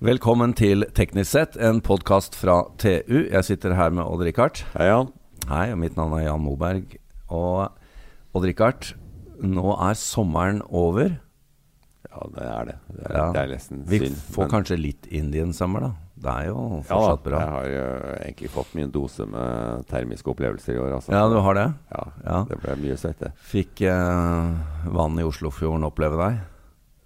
Velkommen til Teknisk sett, en podkast fra TU. Jeg sitter her med Odd-Rikard. Hei, Jan. Hei, og mitt navn er Jan Moberg. Og Odd-Rikard, nå er sommeren over. Ja, det er det. Det er, Ja. det er nesten Vi synd. får men- kanskje litt Indian summer, da. Det er jo fortsatt ja, bra. Jeg har jo egentlig fått min dose med termiske opplevelser i år. Altså. Ja, du har det? Ja, Ja. Det ble mye svette. Fikk eh, vann i Oslofjorden oppleve deg?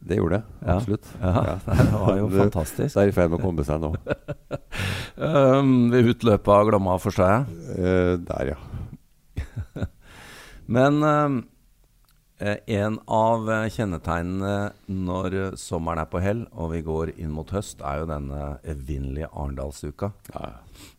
Det gjorde det. Ja. Absolutt. Ja, det var jo fantastisk. Det er i ferd med å komme seg nå. Um, ved utløpet av Glomma, forstår jeg. Uh, der, ja. Men um, eh, en av kjennetegnene når sommeren er på hell og vi går inn mot høst, er jo denne evinnelige Arendalsuka. ja.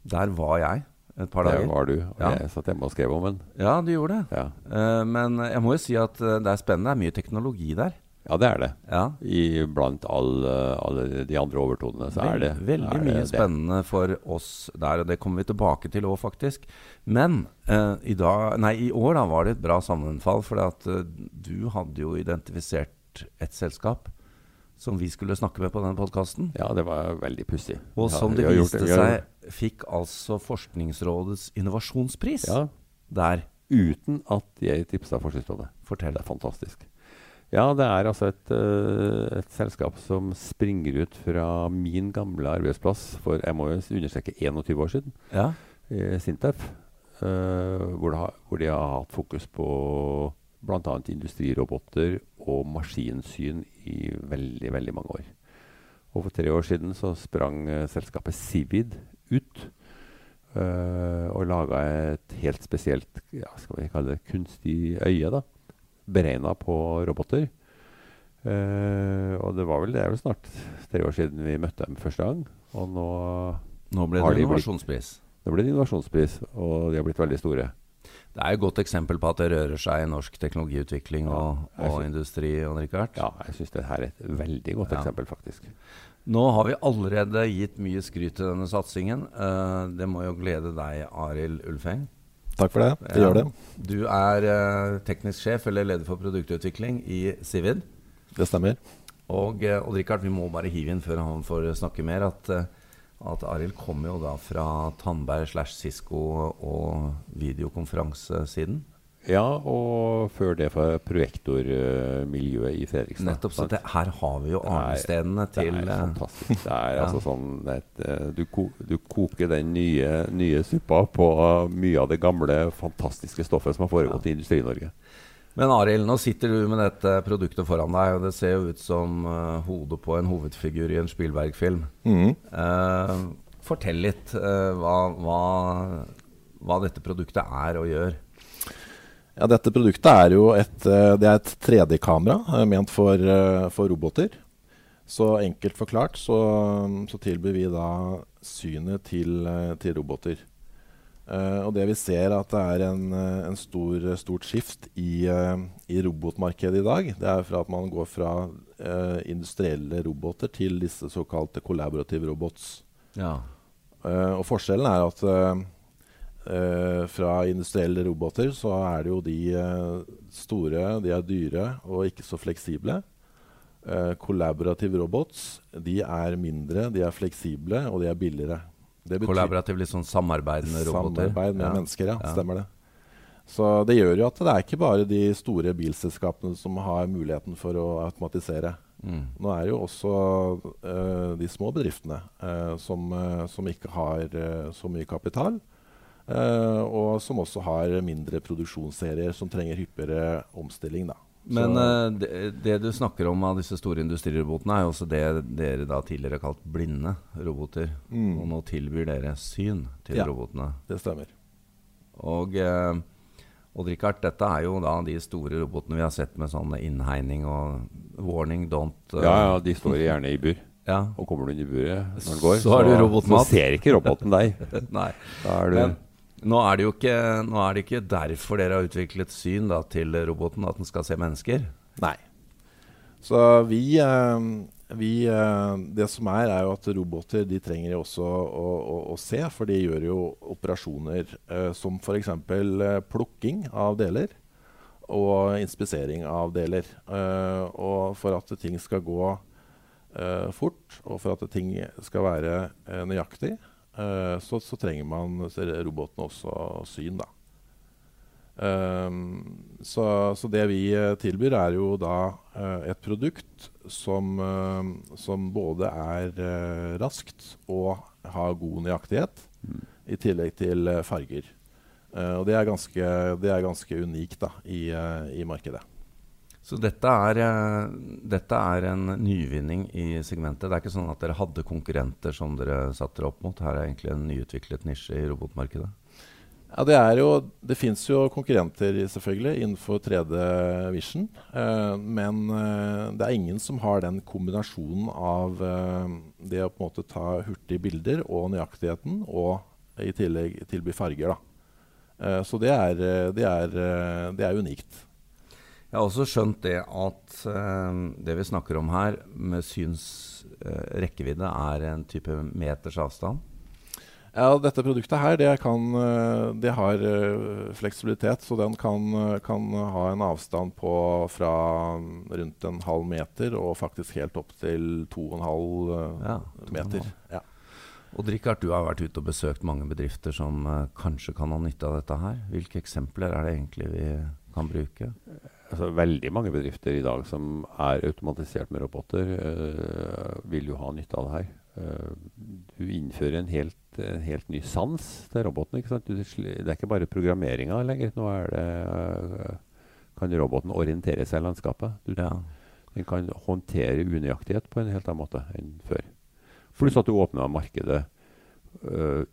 Der var jeg et par Der Det var du. Og Ja. Jeg satt hjemme og skrev om den. Ja, du gjorde det. Ja. Uh, men jeg må jo si at det er spennende. Det er mye teknologi der. Ja, det er det. Ja. I blant alle, alle de andre overtonene så er det Veldig er det mye det. spennende for oss der, og det kommer vi tilbake til òg, faktisk. Men eh, i, dag, nei, i år da var det et bra sammenfall, for at eh, du hadde jo identifisert et selskap som vi skulle snakke med på denne podkasten. Ja, det var veldig pussig. Og som ja, det viste det. seg, fikk altså Forskningsrådets innovasjonspris Ja, der. uten at jeg tipsa Forskningsrådet. Fortell. Det er fantastisk. Ja, det er altså et, eh, et selskap som springer ut fra min gamle arbeidsplass for jeg må jo understreke 21 år siden, Ja. Sintef. Uh, hvor, det har, hvor de har hatt fokus på bl.a. industriroboter og maskinsyn i veldig, veldig mange år. Og for tre år siden så sprang uh, selskapet Civid ut. Uh, og laga et helt spesielt ja, skal vi kalle det kunstig øye. da, Beregna på roboter. Uh, og det var vel det er vel snart tre år siden vi møtte dem første gang. Og nå Nå ble det de blitt- innovasjonspris. det ble det innovasjonspris, og de har blitt veldig store. Det er et godt eksempel på at det rører seg i norsk teknologiutvikling og, Ja, og synes- industri. Richard. Ja, jeg syns det her er et veldig godt Ja. eksempel, faktisk. Nå har vi allerede gitt mye skryt til denne satsingen. Uh, det må jo glede deg, Arild Ulfeng. Takk for det. Vi Ja. gjør det. Du er eh, teknisk sjef eller leder for produktutvikling i Sivid. Det stemmer. Og eh, Odd Rikard, vi må bare hive inn før han får snakke mer, at, eh, at Arild kommer jo da fra Tandberg slash Cisco og videokonferansesiden. Ja, og før det fra projektormiljøet i Fredrikstad. Nettopp. Så det, her har vi jo arnestedene til Det er eh, fantastisk. Det er Ja. altså sånn et, eh, du, ko, du koker den nye, nye suppa på mye av det gamle, fantastiske stoffet som har foregått i Industri-Norge. Men Arild, nå sitter du med dette produktet foran deg, og det ser jo ut som uh, hodet på en hovedfigur i en Spielberg-film. Mm. Uh, fortell litt uh, hva, hva, hva dette produktet er og gjør. Ja, dette produktet er jo et, eh, det er et 3D-kamera eh, ment for, eh, for roboter. Så enkelt forklart så, så tilbyr vi da synet til, til roboter. Uh, og det vi ser er at det er en, en stor, stort skift i, uh, i robotmarkedet i dag. Det er fra at man går fra uh, industrielle roboter til disse såkalte collaborative robots. Ja. Og forskjellen er at eh, eh, fra industrielle roboter så er det jo de eh, store, de er dyre og ikke så fleksible. Uh, collaborative robots de er mindre, de er fleksible og de er billigere. Kollaborativ, litt sånn samarbeidende roboter. Samarbeid med Ja. mennesker, ja. Stemmer det. Så det gjør jo at det er ikke bare de store bilselskapene som har muligheten for å automatisere. Mm. Nå er det jo også de små bedriftene som, som ikke har så mye kapital, eh, og som også har mindre produksjonsserier som trenger hyppigere omstilling. Da. Men eh, det, det du snakker om av disse store industrirobotene, er jo også det dere da tidligere har kalt blinde roboter. Mm. Og nå tilbyr dere syn til Ja. robotene. det stemmer. Og uh, Odd Rikard, dette er jo da de store robotene vi har sett med sånn innhegning og warning, don't Ja, ja, de står gjerne i bur. ja. Og kommer du inn i buret når den går, Så så, du så ser ikke roboten deg. Nei. Da er du Men nå er, det jo ikke, det ikke derfor dere har utviklet syn da, til roboten, at den skal se mennesker. Nei. Så vi, eh, vi eh, Det som er, er jo at roboter de trenger jo også å, å, å se, for de gjør jo operasjoner eh, som f.eks. Plukking av deler og inspisering av deler. Og for at ting skal gå fort, og for at ting skal være nøyaktig, så, så, trenger man robotene også syn. da. Um, så, så, det vi tilbyr, er jo da uh, et produkt som, uh, som både er uh, raskt og har god nøyaktighet, mm. i tillegg til farger. og det er, ganske, det er ganske unikt da, i, i markedet. Så dette er, eh, dette er, en nyvinning i segmentet. Det er ikke sånn at dere hadde konkurrenter som dere satte dere opp mot. Her er egentlig en nyutviklet nisje i robotmarkedet. Ja, Det er jo, det fins jo konkurrenter selvfølgelig innenfor 3D Vision. Eh, men eh, det er ingen som har den kombinasjonen av eh, det å på en måte ta hurtige bilder og nøyaktigheten, og i tillegg tilby farger. da. Eh, så det er, det, er, det er unikt. Jeg har også skjønt det at eh, det vi snakker om her, med syns eh, rekkevidde, er en type meters avstand. Ja, dette produktet her, det, kan, uh, det har fleksibilitet. Så den kan, kan, ha en avstand på fra rundt en halv meter og faktisk helt opp til to og en halv ja, meter. Ja. Og Richard, du har vært ute og besøkt mange bedrifter som kanskje kan ha nytte av dette her. Hvilke eksempler er det egentlig vi kan bruke? Altså, veldig mange bedrifter i dag som er automatisert med roboter, uh, vil jo ha nytte av det her. Uh, du innfører en helt, en helt, ny sans til roboten. Du, det er ikke bare programmeringa lenger. Nå det, uh, kan roboten orientere seg i landskapet. Du, ja. Den kan håndtere unøyaktighet på en helt annen måte enn før. Pluss at du åpner markedet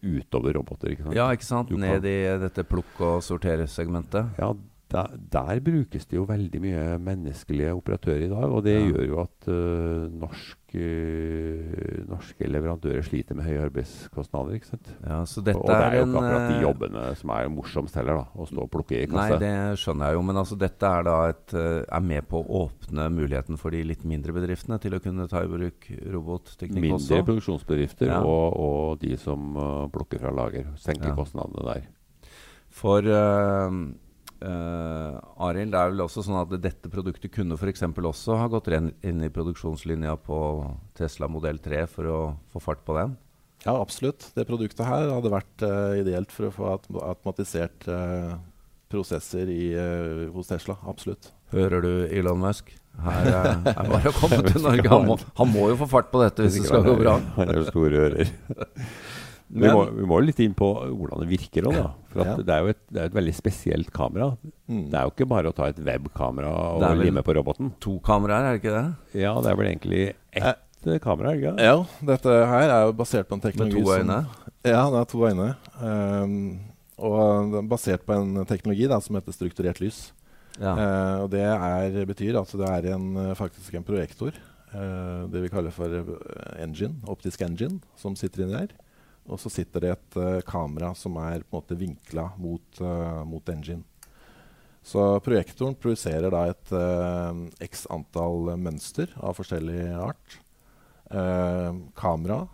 utover roboter. Ikke sant? Ja, ikke sant? Ned i dette plukk- og sorteresegmentet. Ja, der, der, brukes det jo veldig mye menneskelige operatører i dag. Og det ja. gjør jo at uh, norsk, uh, norske leverandører sliter med høye arbeidskostnader. ikke sant? Ja, så dette og, og det er jo ikke akkurat de eh, jobbene som er morsomst heller, da, å stå og plukke i kasse. Nei, det skjønner jeg jo, men altså dette er da et, er med på å åpne muligheten for de litt mindre bedriftene til å kunne ta i bruk robotteknikk mindre også? Mindre produksjonsbedrifter ja. og, og, de som uh, plukker fra lager. Senker kostnadene der. For Uh, Arild, det er vel også sånn at dette produktet kunne f.eks. også ha gått inn i produksjonslinja på Tesla modell 3 for å få fart på den? Ja, absolutt. Det produktet her hadde vært uh, ideelt for å få automatisert uh, prosesser i, hos Tesla. Absolutt. Hører du Elon Musk? Her er, er bare å komme til Norge. Han må, han må, jo få fart på dette hvis det skal gå bra. Han er jo store ører. Men, vi, må, vi, må, litt inn på hvordan det virker òg, ja. det, er jo et, det er et, veldig spesielt kamera. Mm. Det er jo ikke bare å ta et webkamera og lime på roboten. To kameraer, er det ikke det? Ja, det er vel egentlig ett eh, kamera, ikke det Ja, dette her er jo basert på en teknologi Med to øyne? Som, ja, det er to øyne. Um, og det er basert på en teknologi da, som heter strukturert lys. Ja. Uh, og det er, betyr at det er en, faktisk en projektor, uh, det vi kaller for engine, optisk engine, som sitter inni der. Og så sitter det et uh, kamera som er på en måte vinkla mot, uh, mot, engine. Så projektoren projiserer da et uh, x antall mønster av forskjellig art. kamera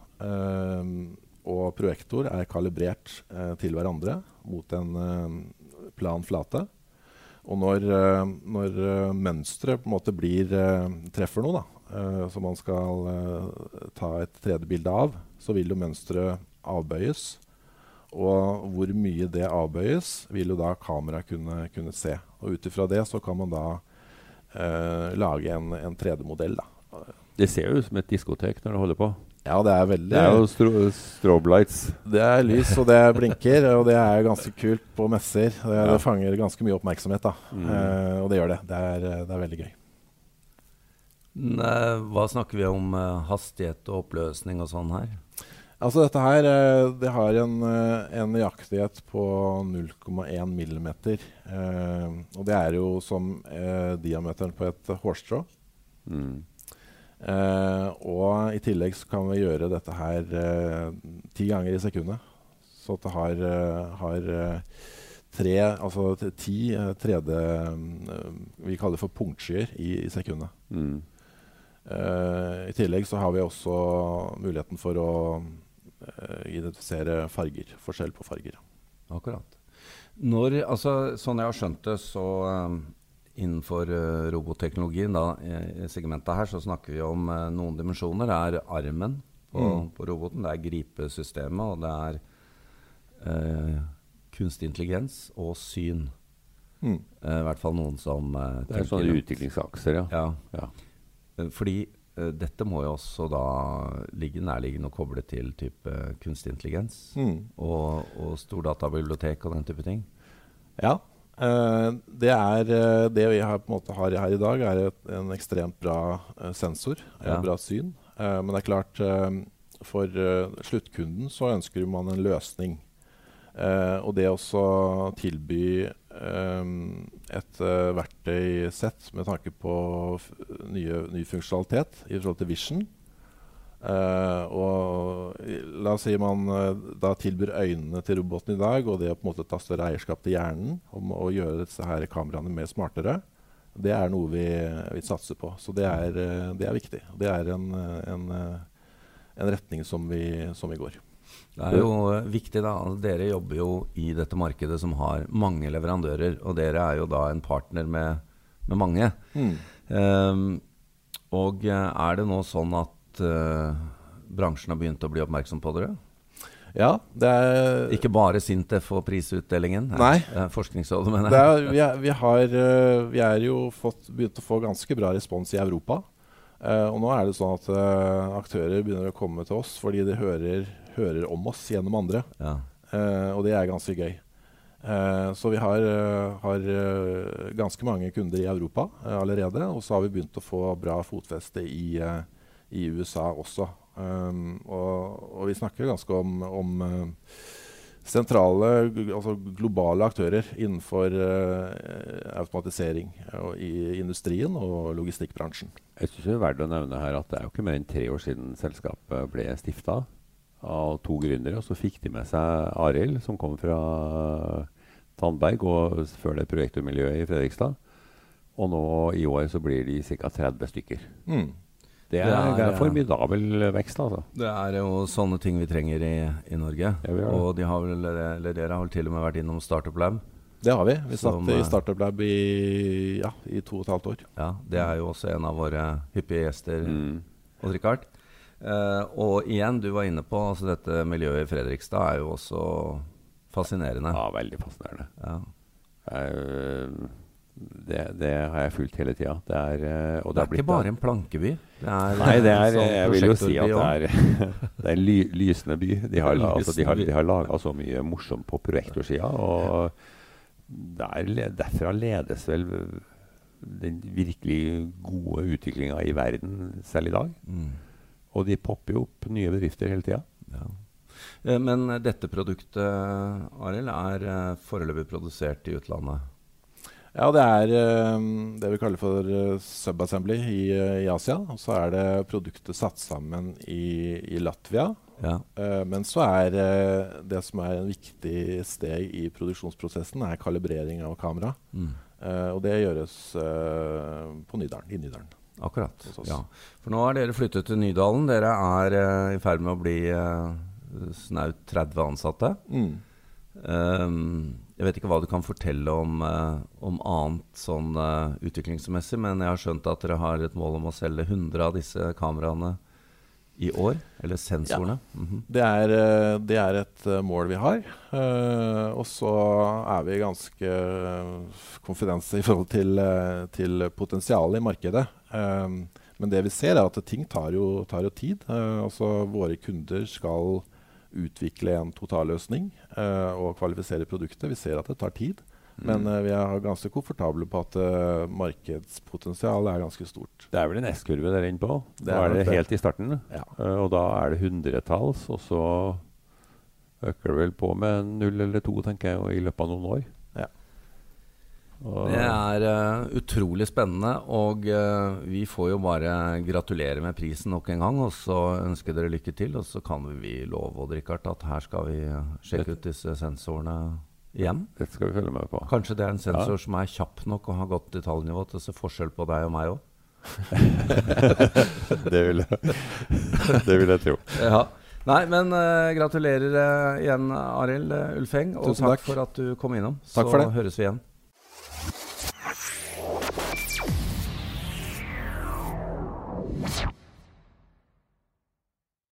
og projektor er kalibrert til hverandre mot en plan flate. Og når, når mønsteret på en måte blir, treffer noe, da, som man skal ta et 3D-bilde av, så vil jo mønsteret avbøyes. Og hvor mye det avbøyes, vil jo da kameraet kunne, kunne, se. Og ut ifra det så kan man da eh, lage en, en 3D-modell. Det ser jo ut som et diskotek når det holder på. Ja, det er veldig Det er jo stro strobe lights. Det er lys, og det blinker, og det er ganske kult på messer. Det, ja. det fanger ganske mye oppmerksomhet, da. Mm. Eh, og det gjør det. Det er, det er veldig gøy. Hva snakker vi om uh, hastighet og oppløsning og sånn her? Altså dette her eh, det har en, eh, en nøyaktighet på 0,1 millimeter. Eh, og det er jo som eh, diameteren på et hårstrå. Mm. Eh, og i tillegg så kan vi gjøre dette her eh, ti ganger i sekundet. Så det har, har tre, altså ti 3D Vi kaller det for punktskyer i, i sekundet. Mm. I tillegg så har vi også muligheten for å identifisere farger. Forskjell på farger. Akkurat. Når, altså, sånn jeg har skjønt det, så um, innenfor uh, robotteknologien, da, i segmentet her, så snakker vi om uh, noen dimensjoner. Det er armen på, mm. på, roboten, det er gripesystemet, og det er uh, kunstig intelligens og syn. Mm. I hvert fall noen som Det er sånne utviklingsakser, ja. ja. ja. Fordi dette må jo også da ligge nærliggende og koble til type kunstig intelligens mm. og, og stordatabibliotek og den type ting. Ja, Uh, det, er, det vi har, har, her i dag, er et, en ekstremt bra sensor. Ja. bra syn. men det er klart, for sluttkunden så ønsker man en løsning. og det å tilby et verktøysett med tanke på nye, ny funksjonalitet i forhold til Vision, Uh, og La oss si man uh, da tilbyr øynene til roboten i dag, og det å på en måte ta større eierskap til hjernen om å gjøre disse her kameraene mer smartere, det er noe vi, vi satser på. Så det er, uh, det er viktig. Det er en, en, en retning som vi, som vi, går. Det er jo viktig da, Dere jobber jo i dette markedet som har mange leverandører, og dere er jo da en partner med, med mange. Mm. Um, og er det nå sånn at uh, bransjen har begynt å bli oppmerksom på dere? Ja, det er Ikke bare Sintef og prisutdelingen? Nei. Forskningsrådet, mener jeg. vi, er, vi, har, eh, vi er jo fått, begynt å få ganske bra respons i Europa. Uh, og nå er det sånn at uh, aktører begynner å komme til oss fordi de hører, hører om oss gjennom andre. Ja. Uh, og det er ganske gøy. så vi har, har ganske mange kunder i Europa allerede. Og så har vi begynt å få bra fotfeste i, uh, i USA også. Um, og, og, vi snakker ganske om, om uh, sentrale, altså globale aktører innenfor uh, automatisering uh, i industrien og logistikkbransjen. Jeg synes det er verdt å nevne her at det er jo ikke mer enn tre år siden selskapet ble stifta av to gründere. Og så fikk de med seg Arild, som kom fra Tandberg, og før det projektormiljøet i Fredrikstad. Og nå i år så blir de ca. 30 stykker. Mm. Det er, det er, formidabel vekst. altså. Det er jo sånne ting vi trenger i, i Norge. Ja, og de har vel, eller dere har vel til og med vært innom Startup Lab. Det har vi. Vi satt i Startup Lab i, ja, i to og et halvt år. Ja, Det er jo også en av våre hyppige gjester. Mm. Odd Rikard. Uh, og igjen, du var inne på altså dette miljøet i Fredrikstad er jo også fascinerende. Ja, veldig fascinerende. Ja. Jeg, det, det, har jeg fulgt hele tida. Det er, og det, det er ikke bare en plankeby? Det er, Nei, det er, sånn jeg vil jo si at det er, det er en ly, lysende by. De har, altså, de har, de har laga så mye morsomt på projektorsida. Og der, derfra ledes vel den virkelig gode utviklinga i verden selv i dag. Mm. Og de popper jo opp nye bedrifter hele tida. Ja. Eh, men dette produktet Arild, er eh, foreløpig produsert i utlandet? Ja, det er uh, det vi kaller for subassembly i, i, Asia. Og så er det produktet satt sammen i, i Latvia. Ja. men så er det som er en viktig steg i produksjonsprosessen, er kalibrering av kamera. Mm. og det gjøres på Nydalen, i Nydalen. Akkurat. Ja. For nå har dere flyttet til Nydalen. Dere er i ferd med å bli snaut 30 ansatte. Mm. Um, jeg vet ikke hva du kan fortelle om, eh, om annet sånn uh, utviklingsmessig, men jeg har skjønt at dere har et mål om å selge 100 av disse kameraene i år? Eller sensorene? Ja. Mm -hmm. det, er, uh, det, er, et mål vi har. og så er vi ganske konfidense i forhold til, til potensialet i markedet. men det vi ser, er at ting tar jo, tar jo tid. altså Våre kunder skal utvikle en totalløsning og kvalifisere produktet. Vi ser at det tar tid. Men mm. vi er ganske komfortable på at uh, markedspotensialet er ganske stort. Det er vel en S-kurve dere er inne på? Det er, det helt i starten. Ja. og da er det hundretalls, og så øker det vel på med null eller to tenker jeg, i løpet av noen år. Det er uh, utrolig spennende, og uh, vi får jo bare gratulere med prisen nok en gang. Og så ønsker dere lykke til, og så kan vi love Odd Rikard at her skal vi sjekke ut disse sensorene igjen. Dette skal vi følge med på. Kanskje det er en sensor ja. som er kjapp nok og har godt detaljnivå til å se forskjell på deg og meg òg? det, vil jeg, det vil jeg tro. Ja. Nei, men uh, gratulerer uh, igjen, Arild Ulfeng. Og takk, takk, for at du kom innom. Takk så høres vi igjen.